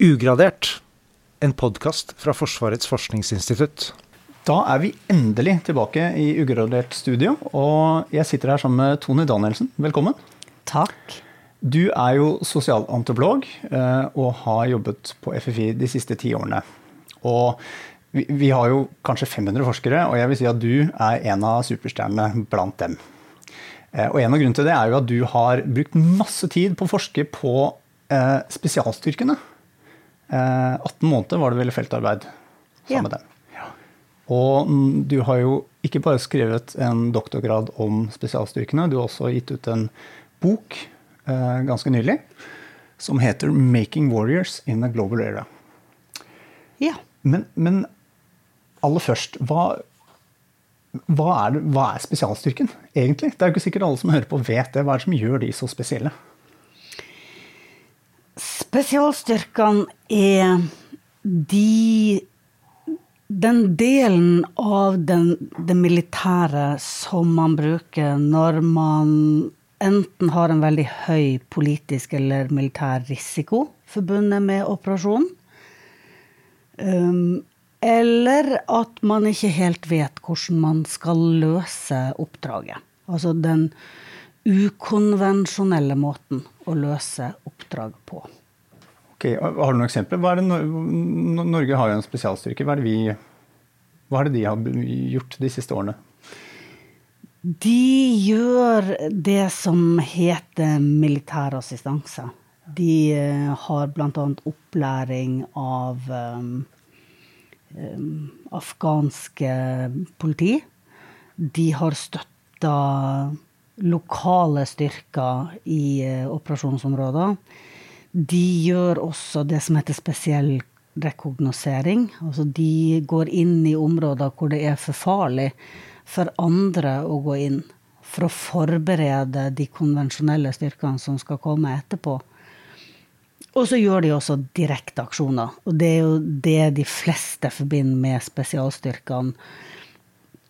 Ugradert, en podkast fra Forsvarets forskningsinstitutt. Da er vi endelig tilbake i ugradert studio, og jeg sitter her sammen med Tony Danielsen. Velkommen. Takk. Du er jo sosialantropolog eh, og har jobbet på FFI de siste ti årene. Og vi, vi har jo kanskje 500 forskere, og jeg vil si at du er en av superstjernene blant dem. Eh, og en av grunnene til det er jo at du har brukt masse tid på å forske på eh, spesialstyrkene. 18 eh, måneder var det vel feltarbeid sammen ja. med dem. Og du har jo ikke bare skrevet en doktorgrad om spesialstyrkene, du har også gitt ut en bok eh, ganske nylig som heter 'Making Warriors in a Global Era'. Ja. Men, men aller først, hva, hva, er hva, er spesialstyrken egentlig? Det er jo ikke sikkert alle som hører på vet det. Hva er det som gjør de så spesielle? Spesialstyrkene er de Den delen av den, det militære som man bruker når man enten har en veldig høy politisk eller militær risiko forbundet med operasjonen, um, eller at man ikke helt vet hvordan man skal løse oppdraget. Altså den ukonvensjonelle måten å løse oppdrag på. Okay, har du noen eksempler? Norge har jo en spesialstyrke. Hva er, vi, hva er det de har gjort de siste årene? De gjør det som heter militær assistanse. De eh, har bl.a. opplæring av um, um, afghanske politi. De har støtta lokale styrker i uh, operasjonsområder. De gjør også det som heter spesiell rekognosering. Altså de går inn i områder hvor det er for farlig for andre å gå inn. For å forberede de konvensjonelle styrkene som skal komme etterpå. Og så gjør de også direkte aksjoner. Og det er jo det de fleste forbinder med spesialstyrkene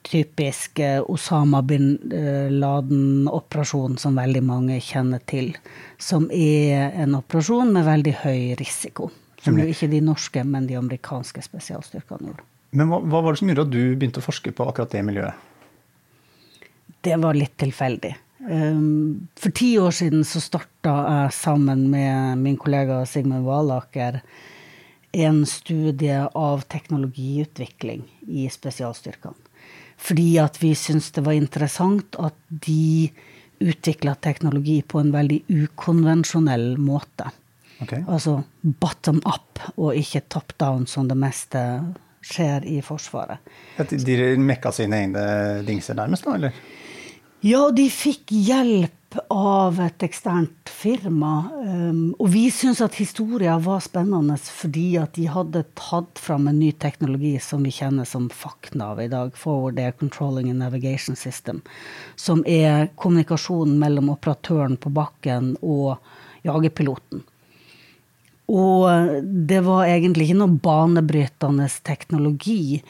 typisk eh, Osama bin eh, Laden-operasjon som veldig mange kjenner til. Som er en operasjon med veldig høy risiko. Som jo ikke de norske, men de amerikanske spesialstyrkene gjorde. Men hva, hva var det som gjorde at du begynte å forske på akkurat det miljøet? Det var litt tilfeldig. Um, for ti år siden så starta jeg sammen med min kollega Sigmund Valaker en studie av teknologiutvikling i spesialstyrkene. Fordi at vi syntes det var interessant at de utvikla teknologi på en veldig ukonvensjonell måte. Okay. Altså bottom up og ikke top down, som det meste skjer i Forsvaret. At de mekka sine egne dingser nærmest, da? eller? Ja, de fikk hjelp av et eksternt firma. Um, og vi syntes at historien var spennende fordi at de hadde tatt fram en ny teknologi som vi kjenner som FACNAV i dag, Forward Air Controlling and Navigation System, som er kommunikasjonen mellom operatøren på bakken og jagerpiloten. Og det var egentlig ikke noe banebrytende teknologi.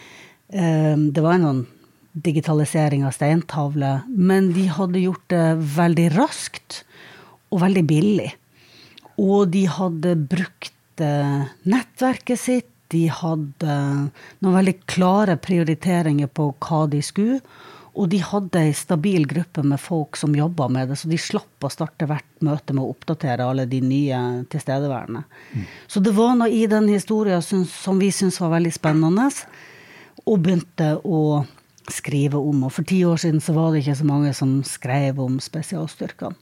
Um, det var noen digitalisering av steintavler, men de hadde gjort det veldig raskt og veldig billig. Og de hadde brukt eh, nettverket sitt, de hadde noen veldig klare prioriteringer på hva de skulle. Og de hadde ei stabil gruppe med folk som jobba med det, så de slapp å starte hvert møte med å oppdatere alle de nye tilstedeværende. Mm. Så det var noe i den historien som vi syntes var veldig spennende, og begynte å skrive om. Og for ti år siden så var det ikke så mange som skrev om spesialstyrkene.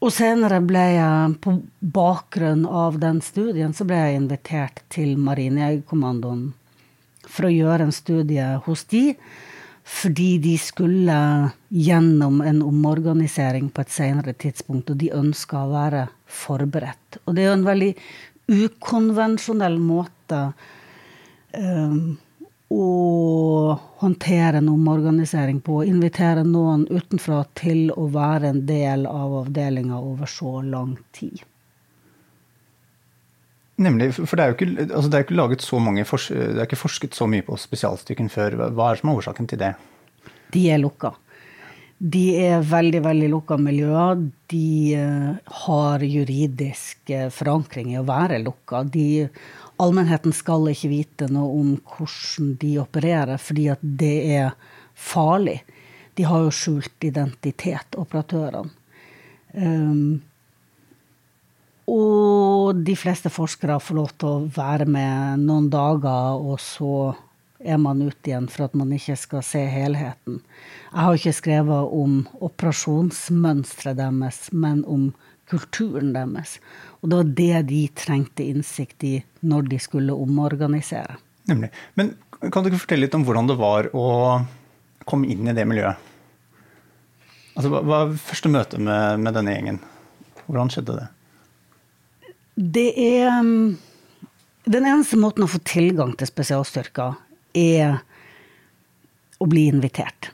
Og senere ble jeg, på bakgrunn av den studien, så ble jeg invitert til Marinejegerkommandoen for å gjøre en studie hos de, fordi de skulle gjennom en omorganisering på et senere tidspunkt, og de ønska å være forberedt. Og det er jo en veldig ukonvensjonell måte um, å håndtere en omorganisering på. Invitere noen utenfra til å være en del av avdelinga over så lang tid. Nemlig, for det er jo ikke, altså det er ikke laget så mange, det er ikke forsket så mye på spesialstykken før. Hva er det som er årsaken til det? De er lukka. De er veldig, veldig lukka miljøer. De uh, har juridisk uh, forankring i å være lukka. De, allmennheten skal ikke vite noe om hvordan de opererer, fordi at det er farlig. De har jo skjult identitet, operatørene. Um, og de fleste forskere får lov til å være med noen dager, og så er man ute igjen for at man ikke skal se helheten. Jeg har ikke skrevet om operasjonsmønsteret deres, men om kulturen deres. Og det var det de trengte innsikt i når de skulle omorganisere. Nemlig. Men kan du ikke fortelle litt om hvordan det var å komme inn i det miljøet? Altså, hva var første møte med, med denne gjengen? Hvordan skjedde det? Det er um, Den eneste måten å få tilgang til spesialstyrker er å bli invitert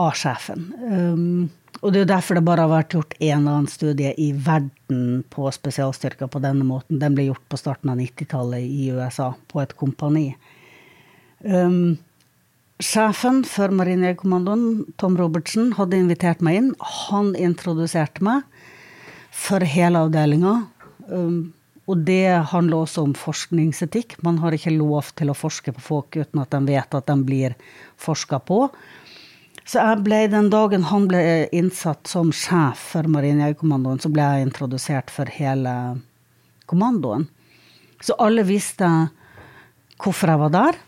av sjefen. Um, og det er jo derfor det bare har vært gjort én annen studie i verden på spesialstyrker på denne måten. Den ble gjort på starten av 90-tallet i USA, på et kompani. Um, sjefen for Marinejegerkommandoen, Tom Robertsen, hadde invitert meg inn. Han introduserte meg for hele avdelinga. Um, og det handler også om forskningsetikk. Man har ikke lov til å forske på folk uten at de vet at de blir forska på. Så jeg ble, den dagen han ble innsatt som sjef for Marinejegerkommandoen, så ble jeg introdusert for hele kommandoen. Så alle visste hvorfor jeg var der.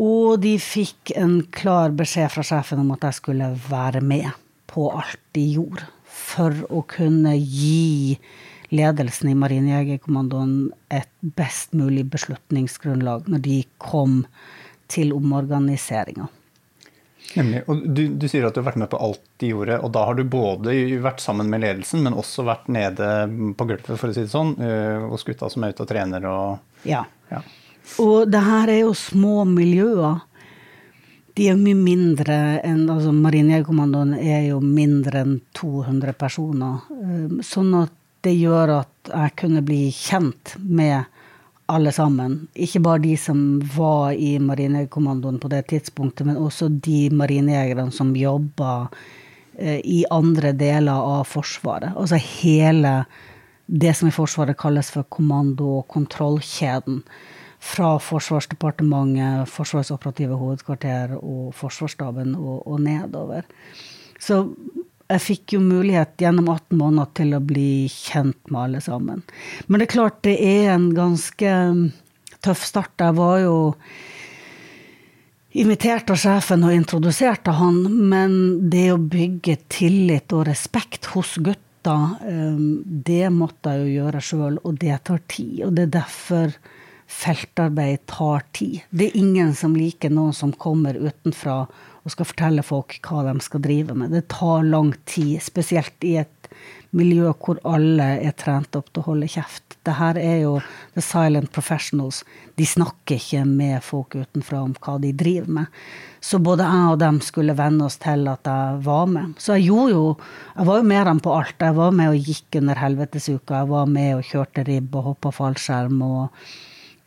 Og de fikk en klar beskjed fra sjefen om at jeg skulle være med på alt de gjorde. For å kunne gi ledelsen i Marinejegerkommandoen et best mulig beslutningsgrunnlag når de kom til omorganiseringa. Nemlig. Og du, du, sier at du har vært med på alt de gjorde, og da har du både vært sammen med ledelsen, men også vært nede på gulvet, for å si det sånn, øh, hos gutta som er ute og trener og Ja. ja. Og det her er jo små miljøer. De er mye mindre enn altså Marinejegerkommandoen er jo mindre enn 200 personer. Sånn at det gjør at jeg kunne bli kjent med alle sammen. Ikke bare de som var i Marinekommandoen på det tidspunktet, men også de marinejegerne som jobba eh, i andre deler av Forsvaret. Altså hele det som i Forsvaret kalles for kommando- og kontrollkjeden. Fra Forsvarsdepartementet, Forsvarets operative hovedkvarter og Forsvarsstaben og, og nedover. Så jeg fikk jo mulighet gjennom 18 måneder til å bli kjent med alle sammen. Men det er klart det er en ganske um, tøff start. Jeg var jo invitert av sjefen og introdusert av han, men det å bygge tillit og respekt hos gutta, um, det måtte jeg jo gjøre sjøl, og det tar tid. Og det er derfor feltarbeid tar tid. Det er ingen som liker noen som kommer utenfra og skal fortelle folk hva de skal drive med. Det tar lang tid, spesielt i et miljø hvor alle er trent opp til å holde kjeft. Det her er jo the silent professionals. De snakker ikke med folk utenfra om hva de driver med. Så både jeg og dem skulle venne oss til at jeg var med. Så jeg gjorde jo Jeg var jo med dem på alt. Jeg var med og gikk under helvetesuka. Jeg var med og kjørte ribb og hoppa fallskjerm og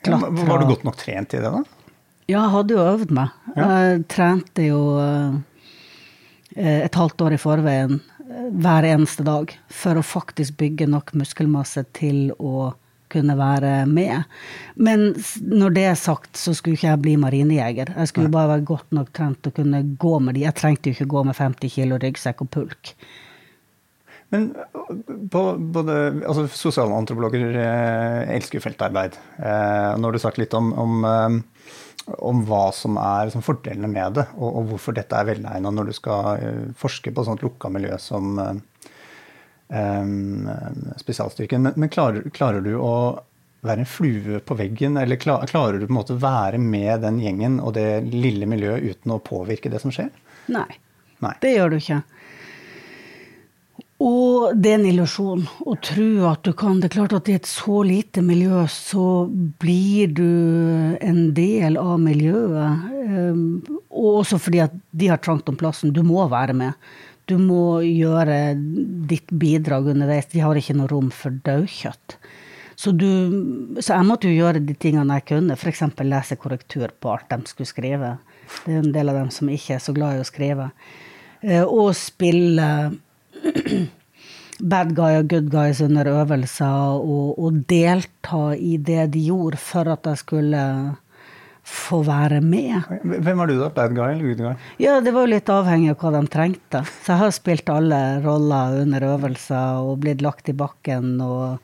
klatra. Ja, var du godt nok trent i det, da? Ja, jeg hadde jo øvd meg. Jeg trente jo eh, et halvt år i forveien eh, hver eneste dag for å faktisk bygge nok muskelmasse til å kunne være med. Men når det er sagt, så skulle ikke jeg bli marinejeger. Jeg skulle bare være godt nok trent til å kunne gå med de. Jeg trengte jo ikke gå med 50 kilo ryggsekk og pulk. Men på, både, altså Sosialantropologer eh, elsker feltarbeid. Eh, nå har du sagt litt om, om eh, om hva som er liksom, fordelene med det, og, og, hvorfor dette er velegna når du skal uh, forske på et sånt lukka miljø som spesialstyrken. Men, men klarer, klarer, du å være en flue på veggen, eller klar, klarer du på en måte være med den gjengen og det lille miljøet uten å påvirke det som skjer? Nei, Nei. det gjør du ikke. Og det er en illusjon å tro at du kan. Det er klart at i et så lite miljø så blir du en del av miljøet. Ehm, og også fordi at de har trangt om plassen. Du må være med. Du må gjøre ditt bidrag underveis. De har ikke noe rom for daukjøtt. Så, du, så jeg måtte jo gjøre de tingene jeg kunne, f.eks. lese korrektur på alt de skulle skrive. Det er en del av dem som ikke er så glad i å skrive. Eh, og spille bad guy og good guys under øvelser, og, og delta i det de gjorde for at jeg skulle få være med. Hvem var du, da? Bad guy eller good guy? Ja, Det var jo litt avhengig av hva de trengte. Så jeg har spilt alle roller under øvelser og blitt lagt i bakken. Og...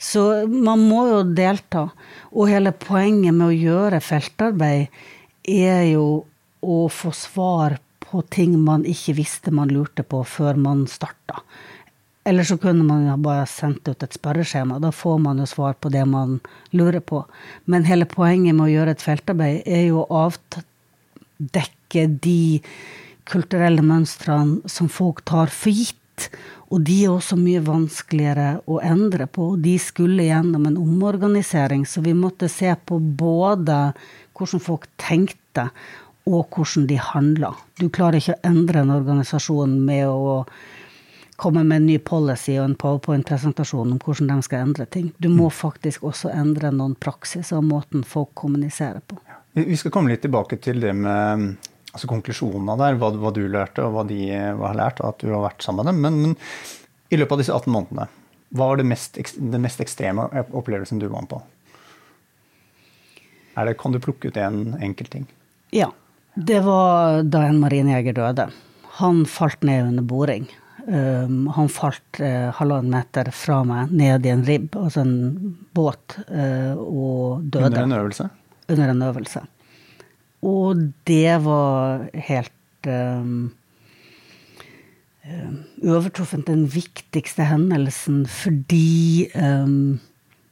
Så man må jo delta. Og hele poenget med å gjøre feltarbeid er jo å få svar på ting man ikke visste man lurte på før man starta. Eller så kunne man jo bare sendt ut et spørreskjema. Da får man jo svar på det man lurer på. Men hele poenget med å gjøre et feltarbeid er jo å avdekke de kulturelle mønstrene som folk tar for gitt. Og de er også mye vanskeligere å endre på. De skulle gjennom en omorganisering, så vi måtte se på både hvordan folk tenkte, og hvordan de handler. Du klarer ikke å endre en organisasjon med å komme med en ny policy og en powerpoint-presentasjon om hvordan de skal endre ting. Du må faktisk også endre noen praksis og måten folk kommuniserer på. Vi skal komme litt tilbake til det med altså konklusjonene der, hva, hva, du lærte og hva de har lært, og at du har vært sammen med dem. Men, men i løpet av disse 18 månedene, hva var det mest, mest ekstreme opplevelsen du var med på? Det, kan du plukke ut en enkelt ting? Ja. Det var da en marinejeger døde. Han falt ned under boring. Um, han falt uh, halvannen meter fra meg ned i en ribb, altså en båt, uh, og døde. Under en øvelse? Under en øvelse. Og det var helt um, Uovertruffent den viktigste hendelsen fordi um,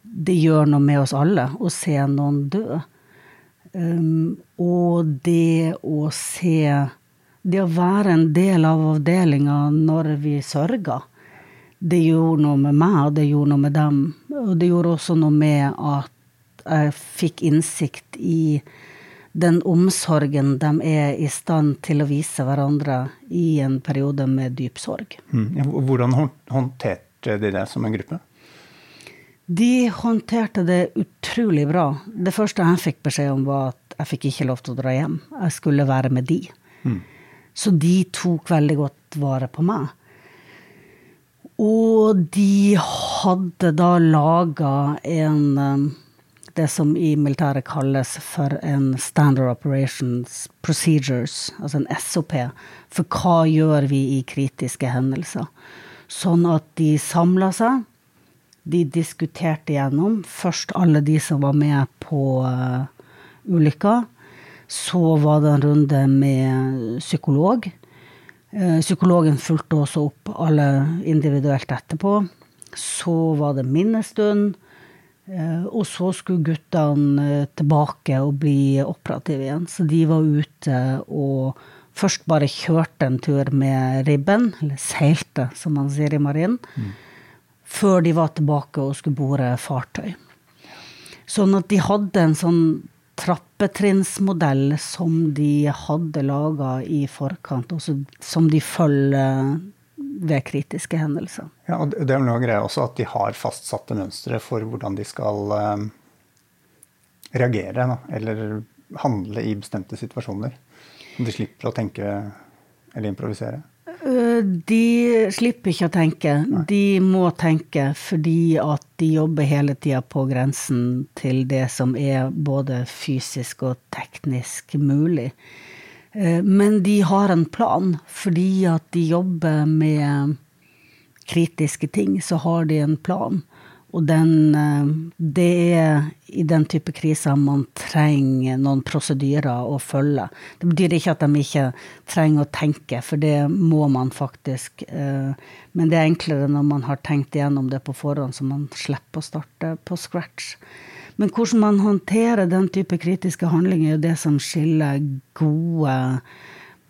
det gjør noe med oss alle å se noen dø. Um, og det å se det å være en del av avdelinga når vi sørga, det gjorde noe med meg, og det gjorde noe med dem. Og det gjorde også noe med at jeg fikk innsikt i den omsorgen de er i stand til å vise hverandre i en periode med dyp sorg. Mm. Hvordan håndterte de det som en gruppe? De håndterte det utrolig bra. Det første jeg fikk beskjed om, var at jeg fikk ikke lov til å dra hjem. Jeg skulle være med de. Mm. Så de tok veldig godt vare på meg. Og de hadde da laga en um, det som i militæret kalles for en Standard Operations Procedures, altså en SOP, for hva gjør vi i kritiske hendelser. Sånn at de samla seg. De diskuterte gjennom først alle de som var med på uh, ulykka. Så var det en runde med psykolog. Eh, psykologen fulgte også opp alle individuelt etterpå. Så var det minnestund. Eh, og så skulle guttene eh, tilbake og bli operative igjen. Så de var ute og først bare kjørte en tur med ribben, eller seilte, som man sier i marinen, mm. Før de var tilbake og skulle bore fartøy. Sånn at de hadde en sånn trappetrinnsmodell som de hadde laga i forkant, og som de følger ved kritiske hendelser. Ja, og Det er noe greia også at de har fastsatte mønstre for hvordan de skal uh, reagere eller handle i bestemte situasjoner. De slipper å tenke eller improvisere. De slipper ikke å tenke. De må tenke fordi at de jobber hele tida på grensen til det som er både fysisk og teknisk mulig. Eh, men de har en plan. Fordi at de jobber med kritiske ting, så har de en plan. Og den, eh, det er i den type kriser man trenger noen prosedyrer å følge. Det betyr ikke at de ikke trenger å tenke, for det må man faktisk. Eh, men det er enklere når man har tenkt igjennom det på forhånd, så man slipper å starte på scratch. Men hvordan man håndterer den type kritiske handlinger, er det som skiller gode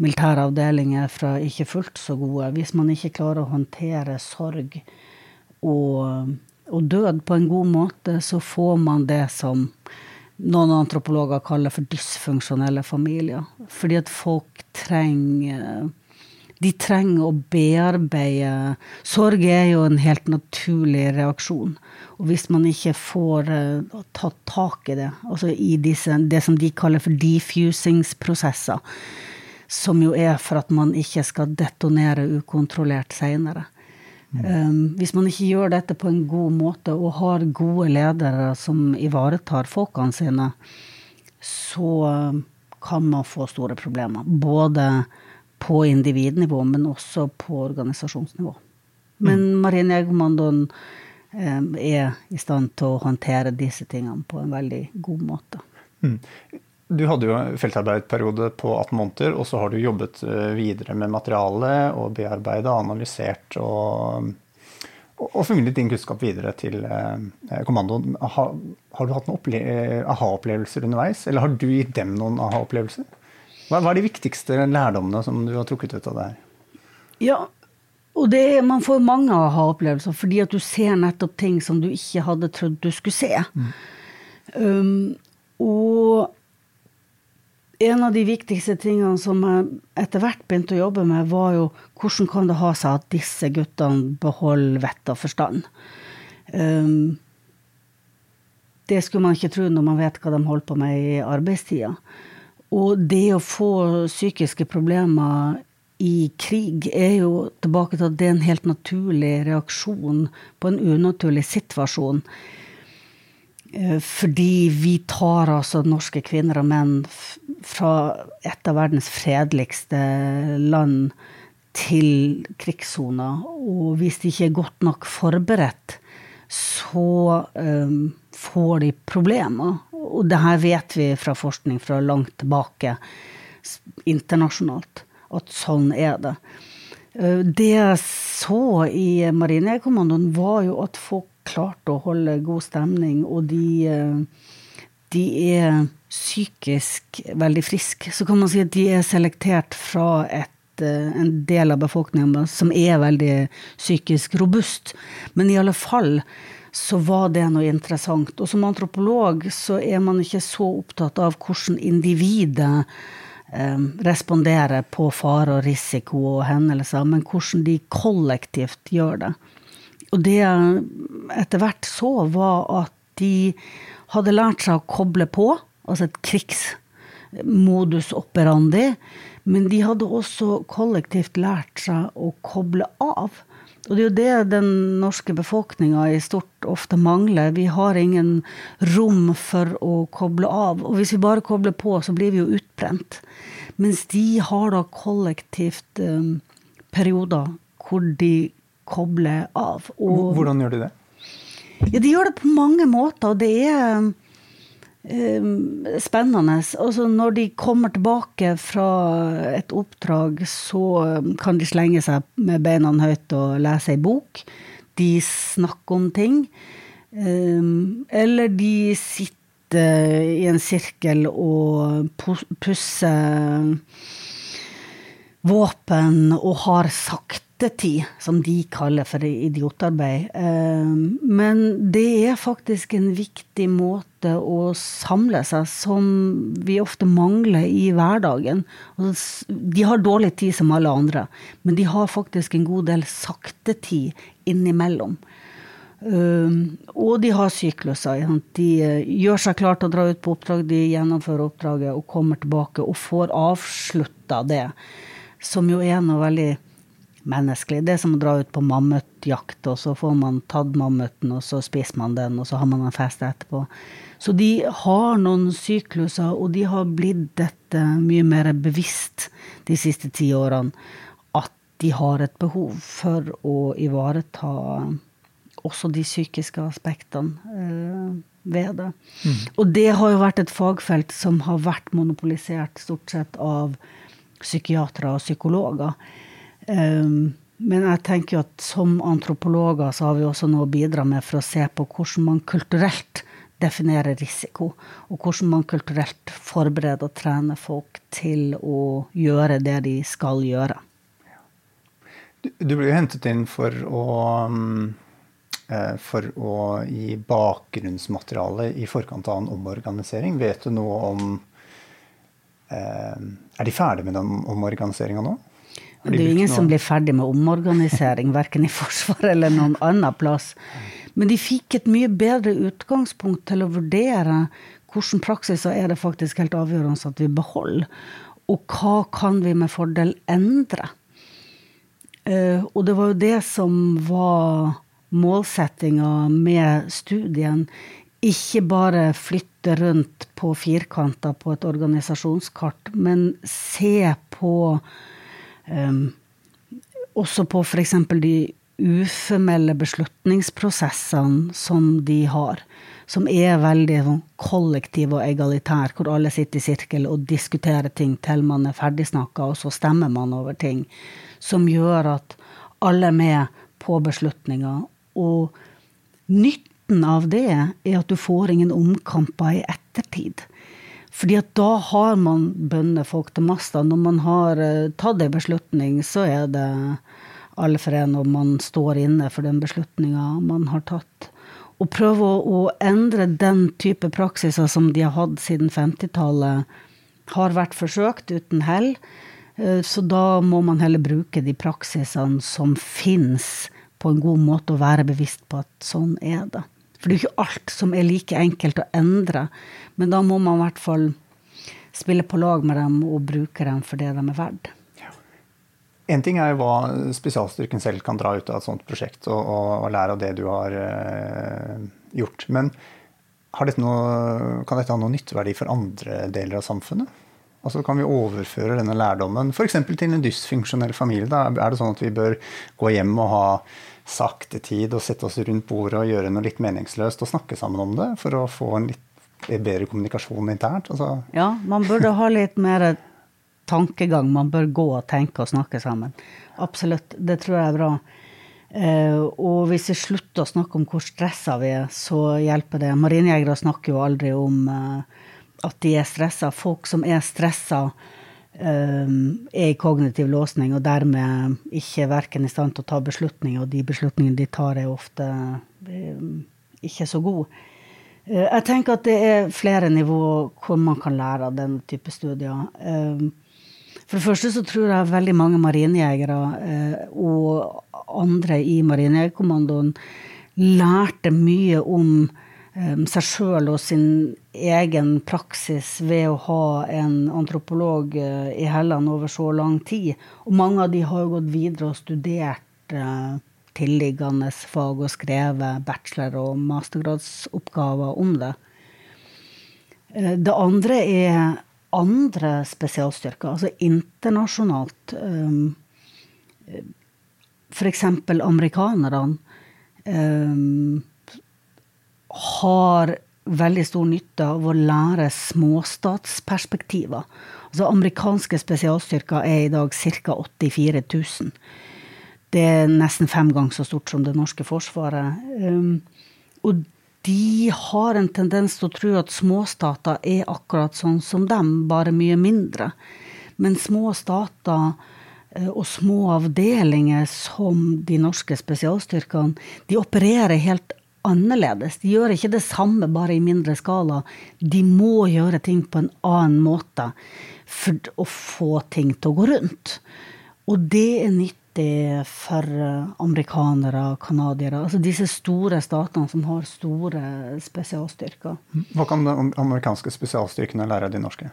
militære avdelinger fra ikke fullt så gode. Hvis man ikke klarer å håndtere sorg og og død på en god måte, så får man det som noen antropologer kaller for dysfunksjonelle familier. Fordi at folk trenger De trenger å bearbeide Sorg er jo en helt naturlig reaksjon. Og hvis man ikke får uh, tatt tak i det, altså i disse, det som de kaller for defusingsprosesser, som jo er for at man ikke skal detonere ukontrollert seinere. Um, hvis man ikke gjør dette på en god måte og har gode ledere som ivaretar folkene sine, så um, kan man få store problemer. Både på individnivå, men også på organisasjonsnivå. Men mm. Marinejegerkommandoen um, er i stand til å håndtere disse tingene på en veldig god måte. Mm. Du hadde jo feltarbeidsperiode på 18 måneder, og så har du jobbet eh, videre med materialet og bearbeida, analysert og, og funnet din kunnskap videre til eh, kommandoen. Har, har, du hatt noen eh, aha-opplevelser underveis, eller har du gitt dem noen aha-opplevelser? Hva, hva, er de viktigste lærdommene som du har trukket ut av det her? Ja, og det, man får mange aha-opplevelser fordi at du ser nettopp ting som du ikke hadde trodd du skulle se. Mm. Um, og en av de viktigste tingene som jeg etter hvert begynte å jobbe med, var jo hvordan kan det ha seg at disse guttene beholder vett og forstand. Um, det skulle man ikke tro når man vet hva de holder på med i arbeidstida. Og det å få psykiske problemer i krig er jo tilbake til at det er en helt naturlig reaksjon på en unaturlig situasjon. Eh, fordi vi tar altså norske kvinner og menn fra et av verdens fredeligste land til krigssoner. Og hvis de ikke er godt nok forberedt, så um, får de problemer. Og det her vet vi fra forskning fra langt tilbake internasjonalt, at sånn er det. Eh, det jeg så i Marinekommandoen, var jo at folk klarte å holde god stemning, og de, eh, de er psykisk veldig friske. Så kan man si at de er selektert fra et, eh, en del av befolkningen som er veldig psykisk robust. Men i alle fall så var det noe interessant. Og som antropolog så er man ikke så opptatt av hvordan individet eh, responderer på fare og risiko og hendelser, men hvordan de kollektivt gjør det. Og det jeg etter hvert så, var at de hadde lært seg å koble på, altså et krigsmodus operandi. Men de hadde også kollektivt lært seg å koble av. Og det er jo det den norske befolkninga i stort ofte mangler. Vi har ingen rom for å koble av. Og hvis vi bare kobler på, så blir vi jo utbrent. Mens de har da kollektivt um, perioder hvor de kobler av. Og, Hvordan gjør de det? Ja, De gjør det på mange måter. og Det er um, spennende. Altså, når de kommer tilbake fra et oppdrag, så kan de slenge seg med beina høyt og lese ei bok. De snakker om ting. Um, eller de sitter i en sirkel og pusser våpen og har sagt ventetid, som de kaller for idiotarbeid. Ehm, men det er faktisk en viktig måte å samle seg, som vi ofte mangler i hverdagen. De har dårlig tid som alle andre, men de har faktisk en god del saktetid innimellom. Um, og de har sykluser. De uh, gjør seg klar til å dra ut på oppdrag, de gjennomfører oppdraget og kommer tilbake og får avslutta det. Som jo er noe veldig menneskelig. Det er som å dra ut på mammutjakt, og så får man tatt mammuten, og så spiser man den, og så har man en fest etterpå. Så de har noen sykluser, og de har blitt dette mye mer bevisst de siste ti årene. At de har et behov for å ivareta også de psykiske aspektene eh, ved det. Mm. Og det har jo vært et fagfelt som har vært monopolisert stort sett av psykiatere og psykologer. Um, men jeg tenker jo at som antropologer så har vi også noe å bidra med for å se på hvordan man kulturelt definerer risiko, og hvordan man kulturelt forbereder og trener folk til å gjøre det de skal gjøre. Du, ble jo hentet inn for å, um, for å gi bakgrunnsmateriale i forkant av en omorganisering. Vet du noe om uh, Er de ferdige med den omorganiseringa nå? Det er jo ingen som blir ferdig med omorganisering, verken i Forsvaret eller noen annen plass. Men de fikk et mye bedre utgangspunkt til å vurdere hvilke praksiser er det faktisk helt avgjørende at vi beholder. og hva kan vi med fordel endre? Uh, og det var jo det som var målsettinga med studien. Ikke bare flytte rundt på firkanter på et organisasjonskart, men se på um, Også på f.eks. de uformelle beslutningsprosessene som de har. Som er veldig kollektive kollektiv og egalitær, hvor alle sitter i sirkel og diskuterer ting til man er ferdigsnakka, og så stemmer man over ting som gjør at alle er med på beslutninger. Og nytten av det er at du får ingen omkamper i ettertid. Fordi at da har man bundet folk til masta. Når man har eh, tatt en beslutning, så er det alle for en, og man står inne for den beslutninga man har tatt. Å prøve å, endre den type praksiser som de har hatt siden 50-tallet, har vært forsøkt uten hell. Eh, så da må man heller bruke de praksisene som fins, på en god måte, og være bevisst på at sånn er det. For det er jo ikke alt som er like enkelt å endre, men da må man i hvert fall spille på lag med dem og bruke dem for det de er verdt. En ting er jo hva spesialstyrken selv kan dra ut av et sånt prosjekt, og, og, og lære av det du har uh, gjort. Men dette noe, kan dette ha noe nytteverdi for andre deler av samfunnet? Altså Kan vi overføre denne lærdommen f.eks. til en dysfunksjonell familie? Da er det sånn at vi bør gå hjem og ha sakte tid og sette oss rundt bordet og gjøre noe litt meningsløst og snakke sammen om det for å få en litt bedre kommunikasjon internt? Altså. Ja, man burde ha litt mer tankegang. Man bør gå og tenke og snakke sammen. Absolutt. Det tror jeg er bra. Uh, og hvis vi slutter å snakke om hvor stressa vi er, så hjelper det. Marinejegere snakker jo aldri om uh, at de er stressa. Folk som er stressa, er i kognitiv låsning og dermed ikke verken i stand til å ta beslutninger, og de beslutningene de tar, er ofte um, ikke så gode. Uh, jeg tenker at det er flere nivåer hvor man kan lære av den type studier. Um, for det første så tror jeg veldig mange marinejegere uh, og andre i Marinejegerkommandoen lærte mye om seg sjøl og sin egen praksis ved å ha en antropolog eh, i Helland over så lang tid. Og mange av de har jo gått videre og studert uh, tilliggende fag og skrevet bachelor- og mastergradsoppgaver om det. Uh, det andre er andre spesialstyrker, altså internasjonalt. Um, F.eks. amerikanerne. Har veldig stor nytte av å lære småstatsperspektiver. Altså, amerikanske spesialstyrker er i dag ca. 84 000. Det er nesten fem ganger så stort som det norske forsvaret. Um, og de har en tendens til å tro at småstater er akkurat sånn som dem, bare mye mindre. Men små stater eh, og små avdelinger som de norske spesialstyrkene, de opererer helt annerledes. De gjør ikke det samme, bare i mindre skala. De må gjøre ting på en annen måte for å få ting til å gå rundt. Og det er nyttig for amerikanere, og canadiere, altså disse store statene som har store spesialstyrker. Hva kan de amerikanske spesialstyrkene lære av de norske?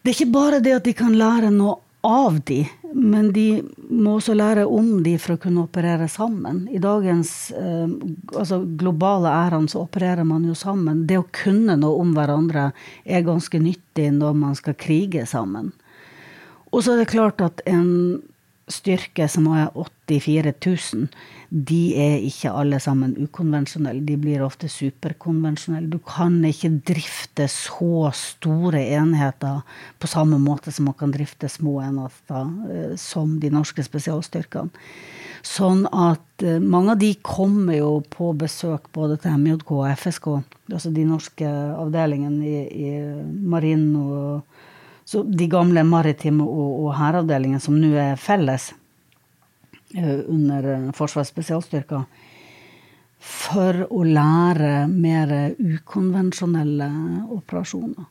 Det er ikke bare det at de kan lære noe av de, men de må også lære om de for å kunne operere sammen. I dagens eh, altså globale æraen så opererer man jo sammen. Det å kunne noe om hverandre er ganske nyttig når man skal krige sammen. Og så er det klart at en styrke som er 84 000, de er ikke alle sammen ukonvensjonelle. De blir ofte superkonvensjonelle. Du kan ikke drifte så store enheter på samme måte som man kan drifte små enheter, eh, som de norske spesialstyrkene. Sånn at eh, mange av de kommer jo på besøk både til MJK og FSK, altså de norske avdelingene i, i marinen og så de gamle maritime og, og hæravdelingene som nå er felles uh, under eh, Forsvarets spesialstyrker, for å lære mer ukonvensjonelle operasjoner.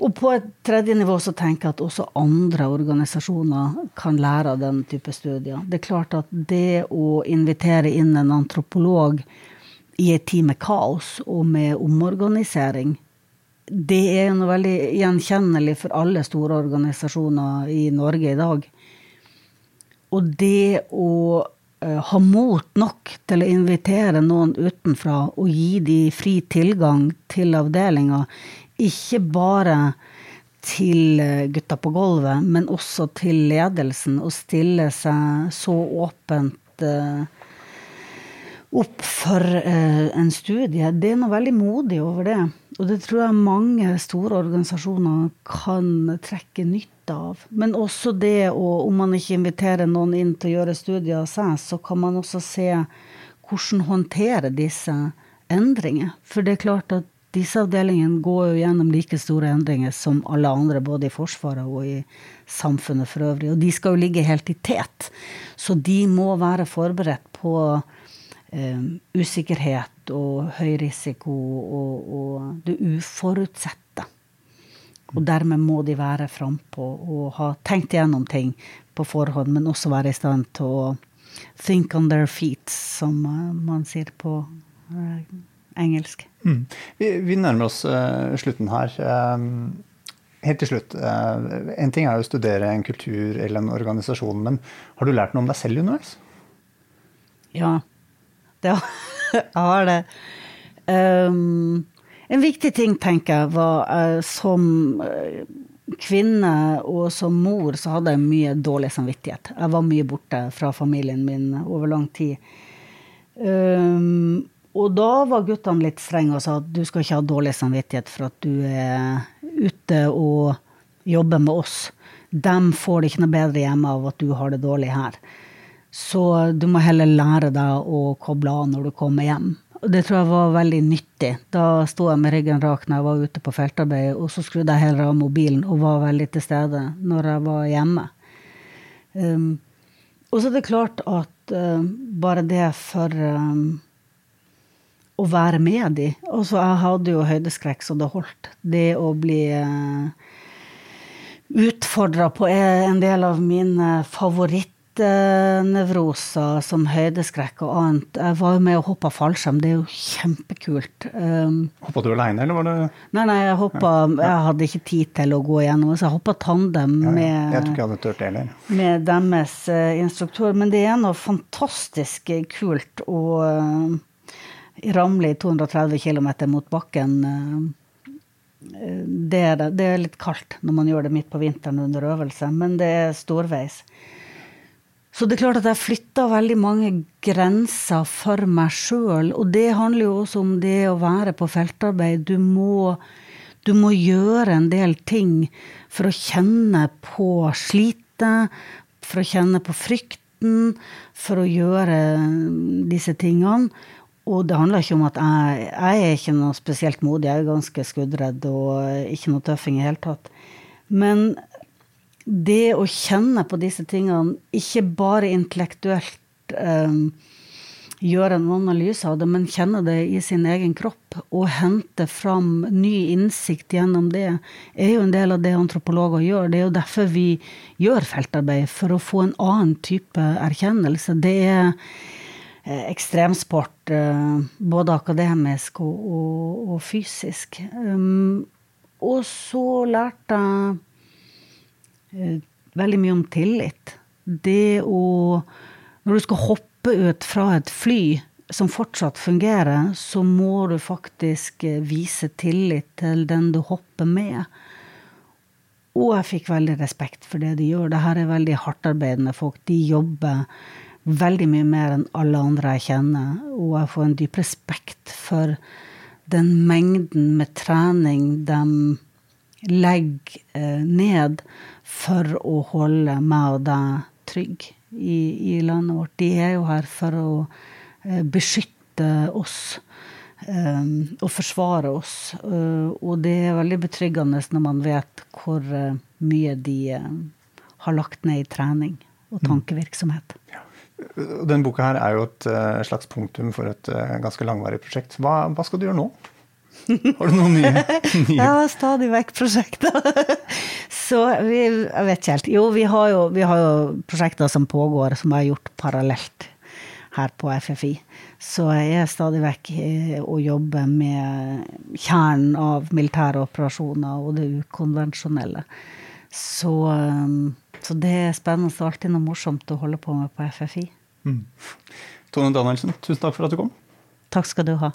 Og på et tredje nivå så tenker jeg at også andre organisasjoner kan lære av den type studier. Det er klart at det å invitere inn en antropolog i en tid med kaos og med omorganisering det er noe veldig gjenkjennelig for alle store organisasjoner i Norge i dag. Og det å uh, ha mot nok til å invitere noen utenfra og gi de fri tilgang til avdelinga, ikke bare til eh, gutta på gulvet, men også til ledelsen, og stille seg så åpent uh, opp for en studie. Det er noe veldig modig over det. Og det tror jeg mange store organisasjoner kan trekke nytte av. Men også det å, om man ikke inviterer noen inn til å gjøre studier av seg, så kan man også se hvordan håndtere disse endringer. For det er klart at disse avdelingene går jo gjennom like store endringer som alle andre, både i Forsvaret og i samfunnet for øvrig. Og de skal jo ligge helt i tet. Så de må være forberedt på eh, usikkerhet og høy risiko og, og det uforutsette. Og dermed må de være frampå og ha tenkt igjennom ting på forhånd, men også være i stand til å think on their feet, som uh, man sier på uh, engelsk. Mm. Vi, vi, nærmer oss uh, slutten her. Um, helt til slutt. en ting er å studere en kultur eller en organisasjon, men har du lært noe om deg selv underveis? Ja, det har det. Um, en viktig ting, tenker jeg, var uh, som uh, kvinne og som mor så hadde jeg mye dårlig samvittighet. Jeg var mye borte fra familien min over lang tid. Um, og da var guttene litt strenge og sa at du skal ikke ha dårlig samvittighet for at du er ute og jobber med oss. De får det ikke noe bedre hjemme av at du har det dårlig her. Så du må heller lære deg å koble av når du kommer hjem. Og det tror jeg var veldig nyttig. Da sto jeg med ryggen rak når jeg var ute på feltarbeid, og så skrudde jeg heller av mobilen og var veldig til stede når jeg var hjemme. Um, og så er det klart at uh, bare det for um, å være med de Altså, jeg hadde jo høydeskrekk så det holdt. Det å bli uh, utfordra på en del av mine favoritter nevroser som høydeskrekk og annet. Jeg var jo med og hoppa fallskjerm, det er jo kjempekult. Um, hoppa du aleine, eller var det Nei, nei, jeg hoppa Jeg hadde ikke tid til å gå igjennom, så jeg hoppa tandem ja, med, jeg tror ikke jeg hadde tørt det heller. med deres uh, instruktør. Men det er noe fantastisk kult å uh, ramle i 230 km mot bakken. Uh, det er, det er litt kaldt når man gjør det midt på vinteren under øvelse, men det er storveis. Så det er klart at jeg flytta veldig mange grenser for meg sjøl. Og det handler jo også om det å være på feltarbeid. Du må, du må gjøre en del ting for å kjenne på slitet, for å kjenne på frykten, for å gjøre disse tingene. Og det handler ikke om at jeg, jeg er ikke noe spesielt modig, jeg er ganske skuddredd og ikke noe tøffing i hele tatt. Men det å kjenne på disse tingene, ikke bare intellektuelt eh, gjøre en analyse av det, men kjenne det i sin egen kropp og hente fram ny innsikt gjennom det, er jo en del av det antropologer gjør. Det er jo derfor vi gjør feltarbeid, for å få en annen type erkjennelse. Det er eh, ekstremsport, eh, både akademisk og, og, og fysisk. Um, og så lærte jeg veldig mye om tillit. Det å Når du skal hoppe ut fra et fly som fortsatt fungerer, så må du faktisk eh, vise tillit til den du hopper med. Og jeg fikk veldig respekt for det de gjør. Dette er veldig hardtarbeidende folk. De jobber veldig mye mer enn alle andre jeg kjenner. Og jeg får en dyp respekt for den mengden med trening de legger eh, ned for å holde meg og deg trygg i, i, landet vårt. De er jo her for å eh, beskytte oss eh, og forsvare oss. Eh, og det er veldig betryggende når man vet hvor mye de har lagt ned i trening og mm. tankevirksomhet. Ja. Denne boka her er jo et slags punktum for et ganske langvarig prosjekt. Hva, hva skal du gjøre nå? Har du noen nye? nye? Har stadig vekk prosjekter. Så vi, jeg vet ikke helt. Jo, vi har jo, vi har jo prosjekter som pågår, som jeg har gjort parallelt her på FFI. Så jeg er stadig vekk og jobber med kjernen av militære operasjoner og det ukonvensjonelle. Så, så det er spennende og alltid noe morsomt å holde på med på FFI. Mm. Tone Danielsen, tusen takk for at du kom. Takk skal du ha.